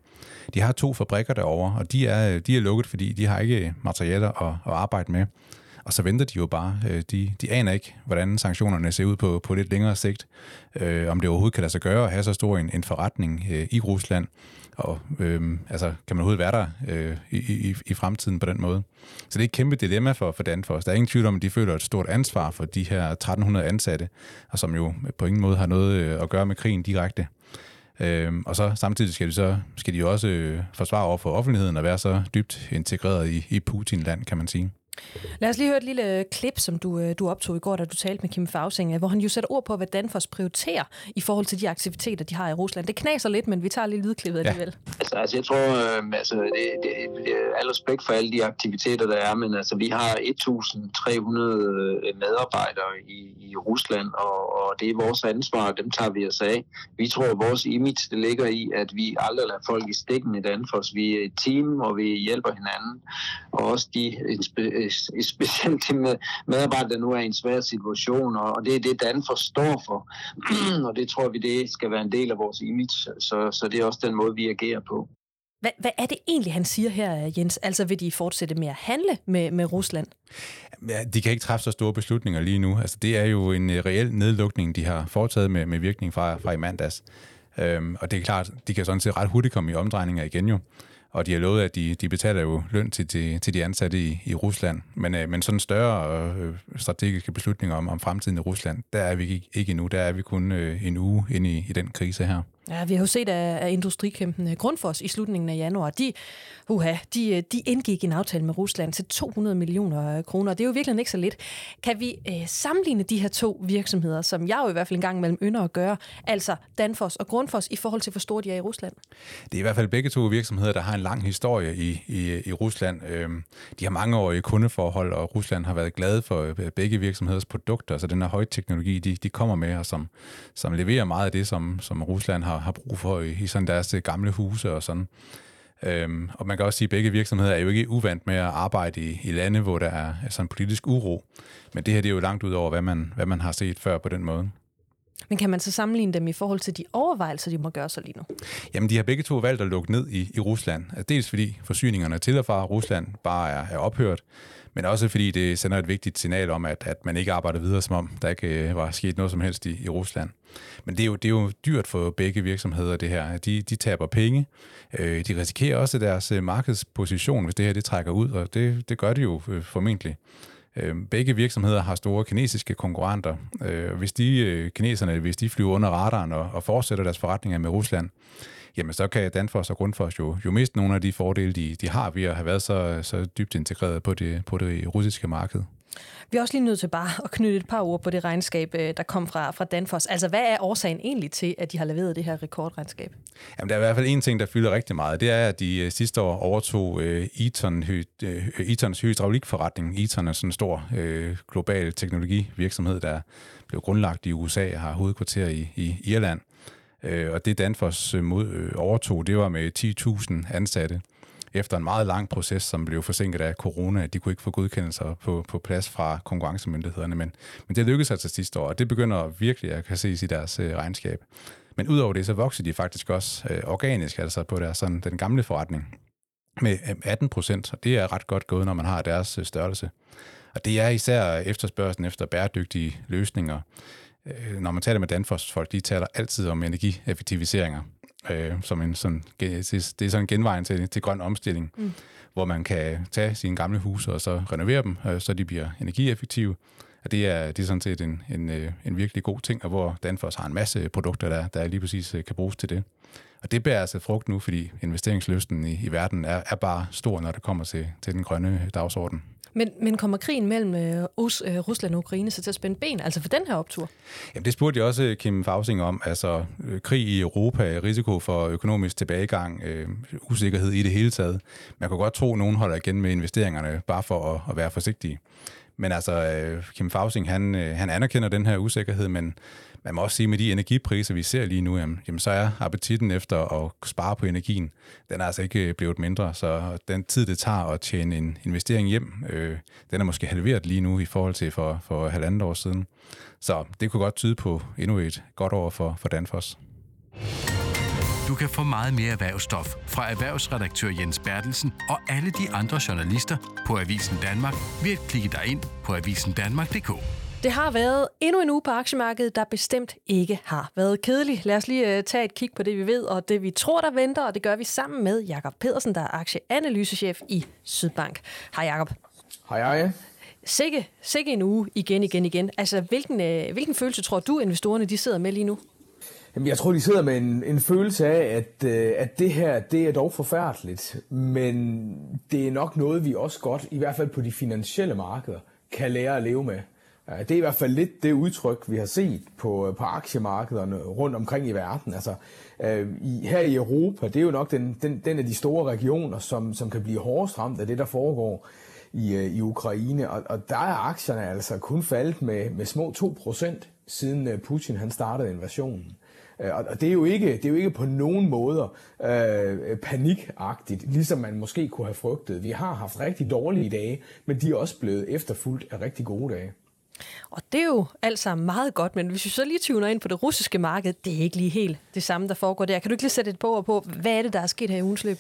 De har to fabrikker derovre, og de er, øh, de er lukket, fordi de har ikke materialer at, at arbejde med. Og så venter de jo bare. Øh, de, de aner ikke, hvordan sanktionerne ser ud på, på lidt længere sigt. Øh, om det overhovedet kan lade sig gøre at have så stor en, en forretning øh, i Rusland. Og øh, altså, kan man overhovedet være der øh, i, i, i fremtiden på den måde? Så det er et kæmpe dilemma for, for Danfoss. Der er ingen tvivl om, at de føler et stort ansvar for de her 1300 ansatte, og som jo på ingen måde har noget øh, at gøre med krigen direkte. Øhm, og så samtidig skal de, så, skal de jo også øh, forsvare over for offentligheden og være så dybt integreret i, i Putin-land, kan man sige. Lad os lige høre et lille klip, som du, øh, du optog i går, da du talte med Kim Fausing, hvor han jo sætter ord på, hvad Danfoss prioriterer i forhold til de aktiviteter, de har i Rusland. Det knaser lidt, men vi tager lige lydklippet ja. alligevel. Altså, altså jeg tror, øh, altså, det, det, det, al respekt for alle de aktiviteter, der er, men altså, vi har 1.300 medarbejdere i, i Rusland, og, og det er vores ansvar, og dem tager vi os af. Vi tror, at vores image det ligger i, at vi aldrig lader folk i stikken i Danfoss. Vi er et team, og vi hjælper hinanden, og også de specielt de med medarbejdere, der nu er i en svær situation, og det er det, Dan forstår for. og det tror vi, det skal være en del af vores image, så, så det er også den måde, vi agerer på. Hvad, hvad er det egentlig, han siger her, Jens? Altså vil de fortsætte med at handle med, med Rusland? Ja, de kan ikke træffe så store beslutninger lige nu. Altså, det er jo en øh, reel nedlukning, de har foretaget med, med virkning fra, fra i mandags. Øhm, og det er klart, de kan sådan set ret hurtigt komme i omdrejninger igen jo og de har lovet, at de, de betaler jo løn til, til, til de ansatte i, i Rusland. Men, øh, men sådan større øh, strategiske beslutninger om, om fremtiden i Rusland, der er vi ikke, ikke endnu. Der er vi kun øh, en uge inde i, i den krise her. Ja, vi har jo set, at industrikæmpen Grundfos i slutningen af januar, de, uha, de, øh, de indgik en aftale med Rusland til 200 millioner øh, kroner. Det er jo virkelig ikke så lidt. Kan vi øh, sammenligne de her to virksomheder, som jeg jo i hvert fald en gang mellem ynder at gøre, altså Danfoss og Grundfos, i forhold til, hvor store de er i Rusland? Det er i hvert fald begge to virksomheder, der har en lang historie i, i, i Rusland. Øhm, de har mange år i kundeforhold, og Rusland har været glad for øh, begge virksomheders produkter, så den her højteknologi, de, de kommer med, og som, som leverer meget af det, som, som Rusland har, har brug for i, i sådan deres øh, gamle huse og sådan. Øhm, og man kan også sige, at begge virksomheder er jo ikke uvant med at arbejde i, i lande, hvor der er sådan politisk uro. Men det her det er jo langt ud over, hvad man, hvad man har set før på den måde. Men kan man så sammenligne dem i forhold til de overvejelser, de må gøre sig lige nu? Jamen, de har begge to valgt at lukke ned i, i Rusland. Altså, dels fordi forsyningerne til og fra Rusland bare er, er ophørt, men også fordi det sender et vigtigt signal om, at, at man ikke arbejder videre, som om der ikke øh, var sket noget som helst i, i Rusland. Men det er, jo, det er jo dyrt for begge virksomheder, det her. De, de taber penge. Øh, de risikerer også deres øh, markedsposition, hvis det her det trækker ud, og det, det gør det jo øh, formentlig. Øh, begge virksomheder har store kinesiske konkurrenter. Øh, hvis de øh, kineserne, hvis de flyver under radaren og, og fortsætter deres forretninger med Rusland, jamen så kan Danfoss og Grundfos jo, jo miste nogle af de fordele, de, de har ved at have været så, så dybt integreret på det, på det russiske marked. Vi er også lige nødt til bare at knytte et par ord på det regnskab, øh, der kom fra, fra Danfoss. Altså, hvad er årsagen egentlig til, at de har leveret det her rekordregnskab? Jamen, der er i hvert fald en ting, der fylder rigtig meget. Det er, at de øh, sidste år overtog uh, Eaton, uh, Eatons hydraulikforretning. Eaton er sådan en stor uh, global teknologivirksomhed, der blev grundlagt i USA og har hovedkvarter i, i Irland. Øh, og det Danfoss øh, mod, øh, overtog, det var med 10.000 ansatte efter en meget lang proces, som blev forsinket af corona. De kunne ikke få godkendelser på, på plads fra konkurrencemyndighederne, men, men det lykkedes altså sidste år, og det begynder virkelig at kan ses i deres øh, regnskab. Men udover det, så voksede de faktisk også øh, organisk, altså på deres, sådan, den gamle forretning, med øh, 18 procent, og det er ret godt gået, når man har deres øh, størrelse. Og det er især efterspørgselen efter bæredygtige løsninger. Øh, når man taler med Danfoss folk, de taler altid om energieffektiviseringer. øh, som en sådan, det er sådan en genvej til, til grøn omstilling, mm. hvor man kan tage sine gamle huse og så renovere dem, øh, så de bliver energieffektive. Og det er, det er sådan set en, en, øh, en virkelig god ting, og hvor Danfoss har en masse produkter, der, der lige præcis øh, kan bruges til det. Og det bærer altså frugt nu, fordi investeringslysten i, i verden er, er bare stor, når det kommer til, til den grønne dagsorden. Men, men kommer krigen mellem øh, øh, Rusland og Ukraine så til at spænde ben, altså for den her optur? Jamen det spurgte jeg også øh, Kim Fausing om. Altså øh, krig i Europa, risiko for økonomisk tilbagegang, øh, usikkerhed i det hele taget. Man kan godt tro, at nogen holder igen med investeringerne, bare for at, at være forsigtige. Men altså, øh, Kim Fausing, han, øh, han anerkender den her usikkerhed, men man må også sige, med de energipriser, vi ser lige nu, jamen, jamen, så er appetitten efter at spare på energien, den er altså ikke øh, blevet mindre. Så den tid, det tager at tjene en investering hjem, øh, den er måske halveret lige nu i forhold til for, for halvandet år siden. Så det kunne godt tyde på endnu et godt år for, for Danfoss. Du kan få meget mere erhvervsstof fra erhvervsredaktør Jens Bertelsen og alle de andre journalister på Avisen Danmark ved at klikke dig ind på avisendanmark.dk. Det har været endnu en uge på aktiemarkedet, der bestemt ikke har været kedelig. Lad os lige uh, tage et kig på det, vi ved, og det, vi tror, der venter, og det gør vi sammen med Jakob Pedersen, der er aktieanalysechef i Sydbank. Hej Jakob. Hej hej. Sikke, sikke en uge igen, igen, igen. Altså, hvilken, uh, hvilken følelse tror du, investorerne de sidder med lige nu? Jamen, jeg tror, de sidder med en, en følelse af, at, uh, at det her, det er dog forfærdeligt, men det er nok noget, vi også godt, i hvert fald på de finansielle markeder, kan lære at leve med. Det er i hvert fald lidt det udtryk, vi har set på, øh, på aktiemarkederne rundt omkring i verden. Altså, øh, i, her i Europa, det er jo nok den, den, den af de store regioner, som, som kan blive hårdest ramt af det, der foregår i, øh, i Ukraine. Og, og der er aktierne altså kun faldet med, med små 2% siden øh, Putin han startede invasionen. Øh, og det er jo ikke, det er jo ikke på nogen måder øh, panikagtigt, ligesom man måske kunne have frygtet. Vi har haft rigtig dårlige dage, men de er også blevet efterfulgt af rigtig gode dage. Og det er jo alt sammen meget godt, men hvis vi så lige tuner ind på det russiske marked, det er ikke lige helt det samme, der foregår der. Kan du ikke lige sætte et på på, hvad er det, der er sket her i ugens løb?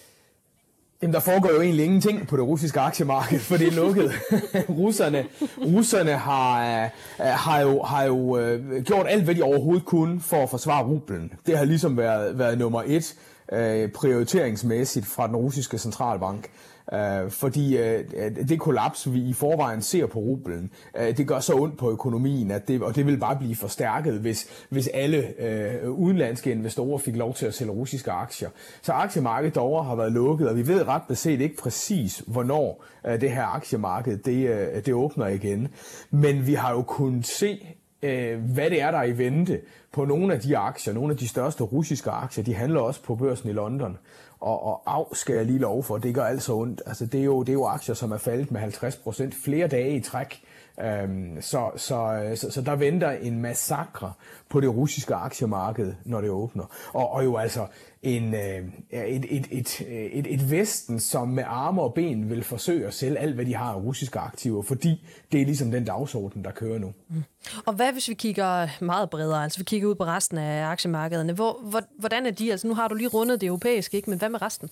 Jamen, der foregår jo egentlig ingenting på det russiske aktiemarked, for det er lukket. russerne, russerne har, øh, har jo, har jo øh, gjort alt, hvad de overhovedet kunne for at forsvare rublen. Det har ligesom været, været nummer et uh, prioriteringsmæssigt fra den russiske centralbank. Øh, fordi øh, øh, det kollaps, vi i forvejen ser på rublen, øh, det gør så ondt på økonomien, at det, og det vil bare blive forstærket, hvis, hvis alle øh, udenlandske investorer fik lov til at sælge russiske aktier. Så aktiemarkedet over har været lukket, og vi ved ret beset ikke præcis, hvornår øh, det her aktiemarked det, øh, det åbner igen. Men vi har jo kunnet se øh, hvad det er, der er i vente på nogle af de aktier. Nogle af de største russiske aktier, de handler også på børsen i London og, og af skal jeg lige love for, det gør altså ondt. Altså, det, er jo, det er jo aktier, som er faldet med 50% flere dage i træk. Øhm, så, så, øh, så, så der venter en massakre på det russiske aktiemarked, når det åbner. Og, og jo altså en, øh, et, et, et, et, et Vesten, som med arme og ben vil forsøge at sælge alt, hvad de har af russiske aktiver, fordi det er ligesom den dagsorden, der kører nu. Mm. Og hvad hvis vi kigger meget bredere, altså vi kigger ud på resten af aktiemarkederne, hvor, hvor, hvordan er de? Altså nu har du lige rundet det europæiske, ikke? men hvad med resten?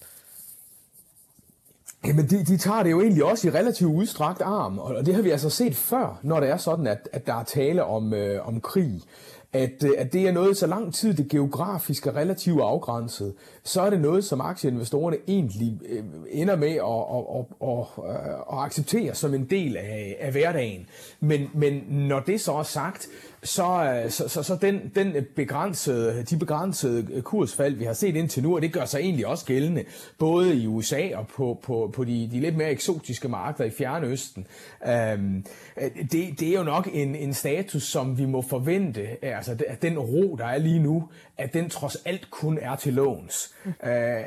Jamen, de, de tager det jo egentlig også i relativt udstrakt arm, og det har vi altså set før, når det er sådan, at, at der er tale om, øh, om krig at, øh, at det er noget, så lang tid det geografisk er relativt afgrænset, så er det noget, som aktieinvestorerne egentlig øh, ender med at, at, at, at, at acceptere som en del af, af hverdagen. Men, men når det så er sagt, så, øh, så, så, så den, den begrænsede, de begrænsede kursfald, vi har set indtil nu, og det gør sig egentlig også gældende, både i USA og på, på, på de, de lidt mere eksotiske markeder i Fjernøsten. Øhm, det, det er jo nok en, en status, som vi må forvente, altså at den ro, der er lige nu, at den trods alt kun er til låns. Mm. Øh,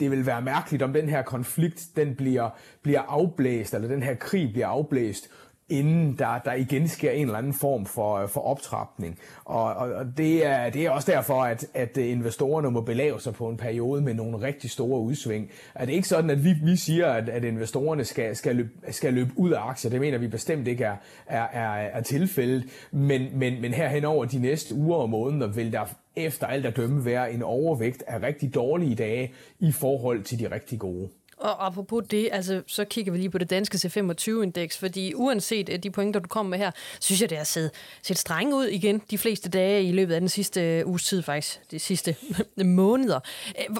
det vil være mærkeligt, om den her konflikt, den bliver, bliver afblæst, eller den her krig bliver afblæst, inden der, der igen sker en eller anden form for, øh, for optrapning. Og, og, og det, er, det er også derfor, at, at øh, investorerne må belave sig på en periode med nogle rigtig store udsving. Er det ikke sådan, at vi, vi siger, at, at investorerne skal, skal, løbe, skal løbe ud af aktier? Det mener vi bestemt ikke er, er, er, er tilfældet. Men, men, men herhen over de næste uger og måneder vil der efter alt at dømme være en overvægt af rigtig dårlige dage i forhold til de rigtig gode. Og apropos det, altså, så kigger vi lige på det danske C25-indeks, fordi uanset øh, de pointer, du kommer med her, synes jeg, det har set, set strenge ud igen de fleste dage i løbet af den sidste øh, uges tid faktisk, de sidste måneder.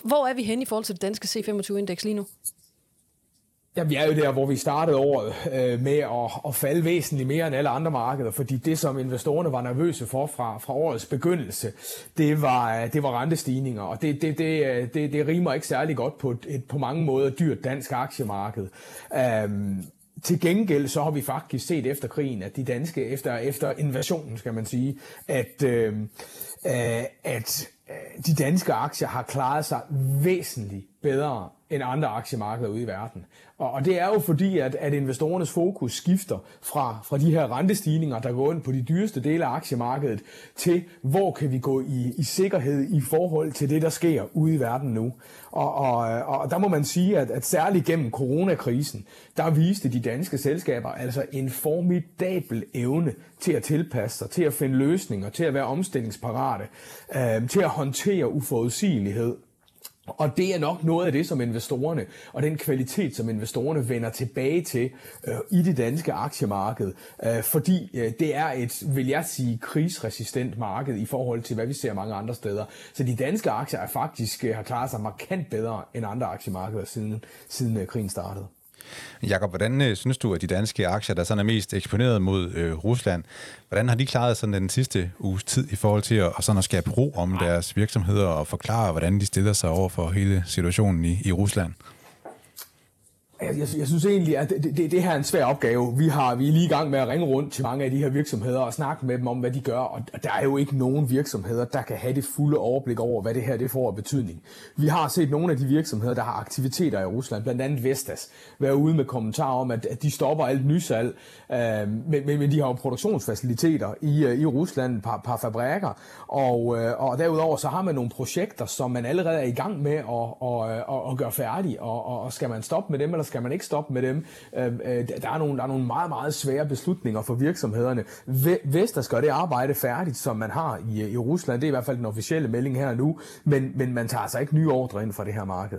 Hvor er vi henne i forhold til det danske C25-indeks lige nu? Ja, vi er jo der, hvor vi startede året øh, med at, at falde væsentligt mere end alle andre markeder, fordi det, som investorerne var nervøse for fra, fra årets begyndelse, det var, det var rentestigninger, og det, det, det, det, det rimer ikke særlig godt på et på mange måder dyrt dansk aktiemarked. Øhm, til gengæld så har vi faktisk set efter krigen, at de danske, efter, efter invasionen skal man sige, at, øhm, øh, at øh, de danske aktier har klaret sig væsentligt bedre end andre aktiemarkeder ude i verden. Og, og det er jo fordi, at, at investorernes fokus skifter fra, fra de her rentestigninger, der går ind på de dyreste dele af aktiemarkedet, til hvor kan vi gå i, i sikkerhed i forhold til det, der sker ude i verden nu. Og, og, og der må man sige, at, at særligt gennem coronakrisen, der viste de danske selskaber altså en formidabel evne til at tilpasse sig, til at finde løsninger, til at være omstillingsparate, øh, til at håndtere uforudsigelighed. Og det er nok noget af det, som investorerne, og den kvalitet, som investorerne vender tilbage til øh, i det danske aktiemarked, øh, fordi øh, det er et, vil jeg sige, krigsresistent marked i forhold til, hvad vi ser mange andre steder. Så de danske aktier er faktisk øh, har klaret sig markant bedre end andre aktiemarkeder siden, siden øh, krigen startede. Jakob, hvordan øh, synes du, at de danske aktier, der sådan er mest eksponeret mod øh, Rusland, hvordan har de klaret sådan den sidste uges tid i forhold til at, sådan at skabe ro om deres virksomheder og forklare, hvordan de stiller sig over for hele situationen i, i Rusland? Jeg, jeg, jeg synes egentlig, at det, det, det her er en svær opgave. Vi, har, vi er lige i gang med at ringe rundt til mange af de her virksomheder og snakke med dem om, hvad de gør. Og der er jo ikke nogen virksomheder, der kan have det fulde overblik over, hvad det her det får af betydning. Vi har set nogle af de virksomheder, der har aktiviteter i Rusland, blandt andet Vestas, være ude med kommentarer om, at, at de stopper alt nysalg. Øh, men, men, men de har jo produktionsfaciliteter i, øh, i Rusland, par, par fabrikker. Og, øh, og derudover så har man nogle projekter, som man allerede er i gang med at, og, og, og gøre færdige. Og, og, og skal man stoppe med dem, eller skal man ikke stoppe med dem? Øhm, øh, øh der, er nogle, der er nogle meget, meget svære beslutninger for virksomhederne. Vestas gør det arbejde færdigt, som man har i, i Rusland. Det er i hvert fald den officielle melding her nu. Men, men man tager altså ikke nye ordre ind fra det her marked.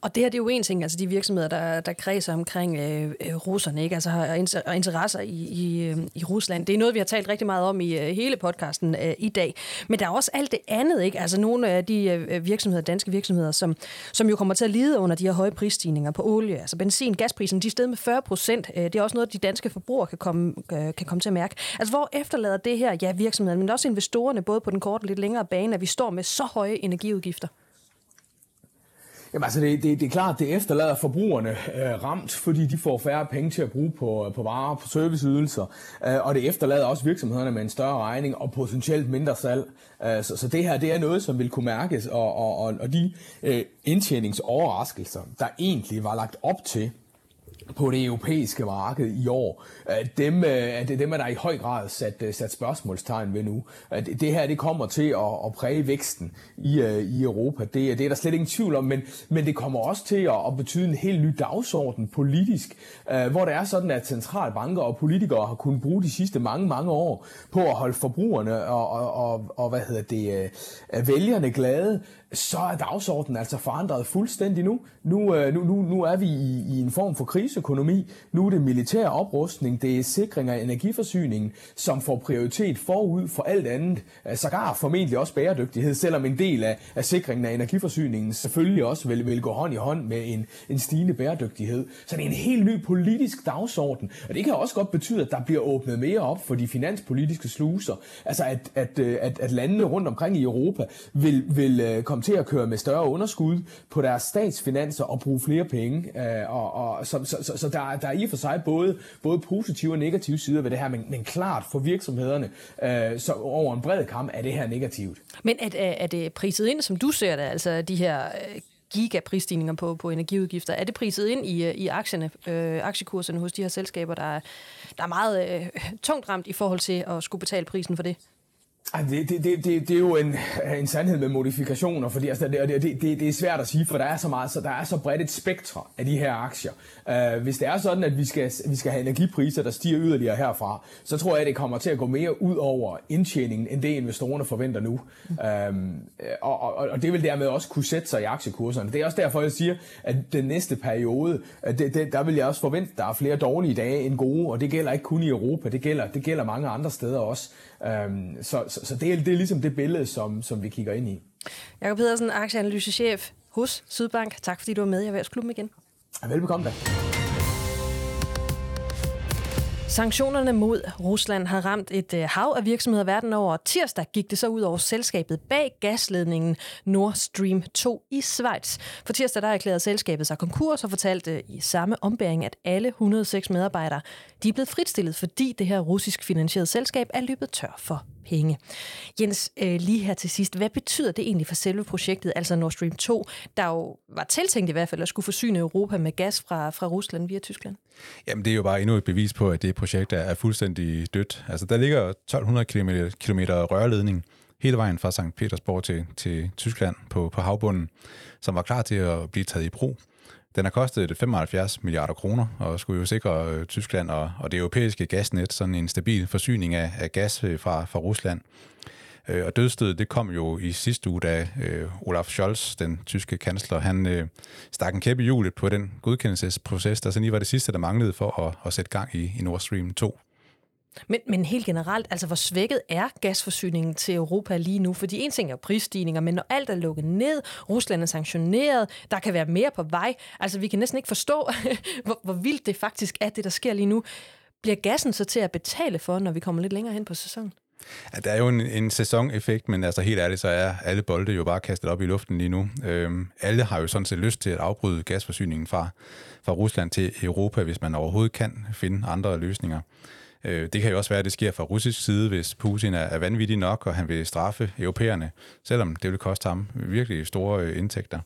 Og det her det er jo en ting, altså de virksomheder, der, der kredser omkring øh, øh russerne, ikke? altså har interesser i, i, øh, i Rusland. Det er noget, vi har talt rigtig meget om i øh, hele podcasten øh, i dag. Men der er også alt det andet, ikke? altså nogle af de øh, virksomheder, danske virksomheder, som, som jo kommer til at lide under de her høje prisstigninger på olie. Altså benzin, gasprisen, de er steget med 40 procent. Det er også noget, de danske forbrugere kan komme, øh, kan komme til at mærke. Altså hvor efterlader det her, ja virksomhederne, men også investorerne, både på den korte og lidt længere bane, at vi står med så høje energiudgifter? Jamen altså, det, det, det er klart, det efterlader forbrugerne øh, ramt, fordi de får færre penge til at bruge på, øh, på varer, på serviceydelser, øh, og det efterlader også virksomhederne med en større regning og potentielt mindre salg. Øh, så, så det her, det er noget, som vil kunne mærkes, og, og, og, og de øh, indtjeningsoverraskelser, der egentlig var lagt op til, på det europæiske marked i år. Øh, dem, øh, det dem er der i høj grad sat, øh, sat spørgsmålstegn ved nu. Det her det kommer til at, at præge væksten i, i Europa. Det, det er der slet ingen tvivl om, men, men det kommer også til at, at betyde en helt ny dagsorden politisk, hvor det er sådan, at centralbanker og politikere har kunnet bruge de sidste mange, mange år på at holde forbrugerne og, og, og, og hvad hedder det, vælgerne glade, så er dagsordenen altså forandret fuldstændig nu. Nu, øh, nu, nu, nu er vi i, i en form for kriseøkonomi. Nu er det militær oprustning, det er sikring af energiforsyningen, som får prioritet forud for alt andet. Øh, sågar formentlig også bæredygtighed, selvom en del af, af sikringen af energiforsyningen selvfølgelig også vil, vil gå hånd i hånd med en, en stigende bæredygtighed. Så det er en helt ny politisk dagsorden. Og det kan også godt betyde, at der bliver åbnet mere op for de finanspolitiske sluser. Altså at, at, øh, at, at landene rundt omkring i Europa vil, vil komme komme til at køre med større underskud på deres statsfinanser og bruge flere penge. Øh, og, og, så så, så, så der, der er i og for sig både, både positive og negative sider ved det her, men, men klart for virksomhederne øh, så over en bred kamp er det her negativt. Men er, er det priset ind, som du ser det, altså de her øh, gigaprisstigninger på, på energiudgifter. Er det priset ind i, øh, i aktierne, øh, aktiekurserne hos de her selskaber, der er, der er meget øh, tungt ramt i forhold til at skulle betale prisen for det? Det, det, det, det, det er jo en, en sandhed med modifikationer, fordi altså, det, det, det, det er svært at sige, for der er så meget, så der er så bredt et spektrum af de her aktier. Uh, hvis det er sådan, at vi skal, vi skal have energipriser, der stiger yderligere herfra, så tror jeg, at det kommer til at gå mere ud over indtjeningen, end det investorerne forventer nu. Mm. Uh, og, og, og det vil dermed også kunne sætte sig i aktiekurserne. Det er også derfor, jeg siger, at den næste periode, det, det, der vil jeg også forvente, at der er flere dårlige dage end gode, og det gælder ikke kun i Europa, det gælder, det gælder mange andre steder også. Um, så, så, så det, er, det er ligesom det billede, som, som vi kigger ind i. Jakob Pedersen, aktieanalysechef hos Sydbank. Tak fordi du var med i Erhvervsklubben igen. Velbekomme da. Sanktionerne mod Rusland har ramt et øh, hav af virksomheder verden over. Tirsdag gik det så ud over selskabet bag gasledningen Nord Stream 2 i Schweiz. For tirsdag der erklærede selskabet sig konkurs og fortalte øh, i samme ombæring, at alle 106 medarbejdere de er blevet fritstillet, fordi det her russisk finansierede selskab er løbet tør for penge. Jens, øh, lige her til sidst, hvad betyder det egentlig for selve projektet, altså Nord Stream 2, der jo var tiltænkt i hvert fald at skulle forsyne Europa med gas fra, fra Rusland via Tyskland? Jamen, det er jo bare endnu et bevis på, at det projekt er fuldstændig dødt. Altså, der ligger 1200 km, km rørledning hele vejen fra St. Petersborg til, til Tyskland på, på havbunden, som var klar til at blive taget i brug. Den har kostet 75 milliarder kroner og skulle jo sikre øh, Tyskland og, og det europæiske gasnet sådan en stabil forsyning af, af gas øh, fra, fra Rusland. Øh, og dødstedet, det kom jo i sidste uge, da øh, Olaf Scholz, den tyske kansler, han øh, stak en kæppe i hjulet på den godkendelsesproces, der sådan lige var det sidste, der manglede for at, at sætte gang i, i Nord Stream 2. Men, men helt generelt, altså hvor svækket er gasforsyningen til Europa lige nu? Fordi en ting er prisstigninger, men når alt er lukket ned, Rusland er sanktioneret, der kan være mere på vej. Altså vi kan næsten ikke forstå, hvor, hvor vildt det faktisk er, det der sker lige nu. Bliver gassen så til at betale for, når vi kommer lidt længere hen på sæsonen? Ja, der er jo en, en sæsoneffekt, men altså helt ærligt, så er alle bolde jo bare kastet op i luften lige nu. Øhm, alle har jo sådan set lyst til at afbryde gasforsyningen fra, fra Rusland til Europa, hvis man overhovedet kan finde andre løsninger. Øh, det kan jo også være, at det sker fra russisk side, hvis Putin er vanvittig nok, og han vil straffe europæerne, selvom det vil koste ham virkelig store øh, indtægter.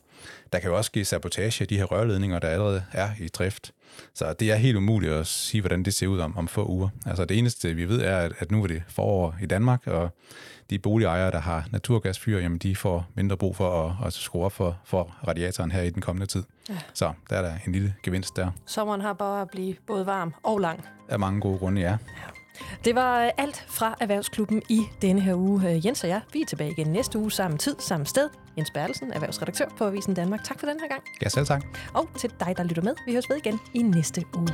Der kan jo også ske sabotage af de her rørledninger, der allerede er i drift. Så det er helt umuligt at sige, hvordan det ser ud om, om få uger. Altså det eneste, vi ved, er, at nu er det forår i Danmark, og de boligejere, der har naturgasfyr, jamen de får mindre brug for at, at skrue op for, for radiatoren her i den kommende tid. Ja. Så der er der en lille gevinst der. Sommeren har bare at blive både varm og lang. Af mange gode grunde, ja. Det var alt fra Erhvervsklubben i denne her uge. Jens og jeg, vi er tilbage igen næste uge, samme tid, samme sted. Jens Bertelsen, erhvervsredaktør på Avisen Danmark. Tak for den her gang. Ja, selv tak. Og til dig, der lytter med. Vi høres ved igen i næste uge.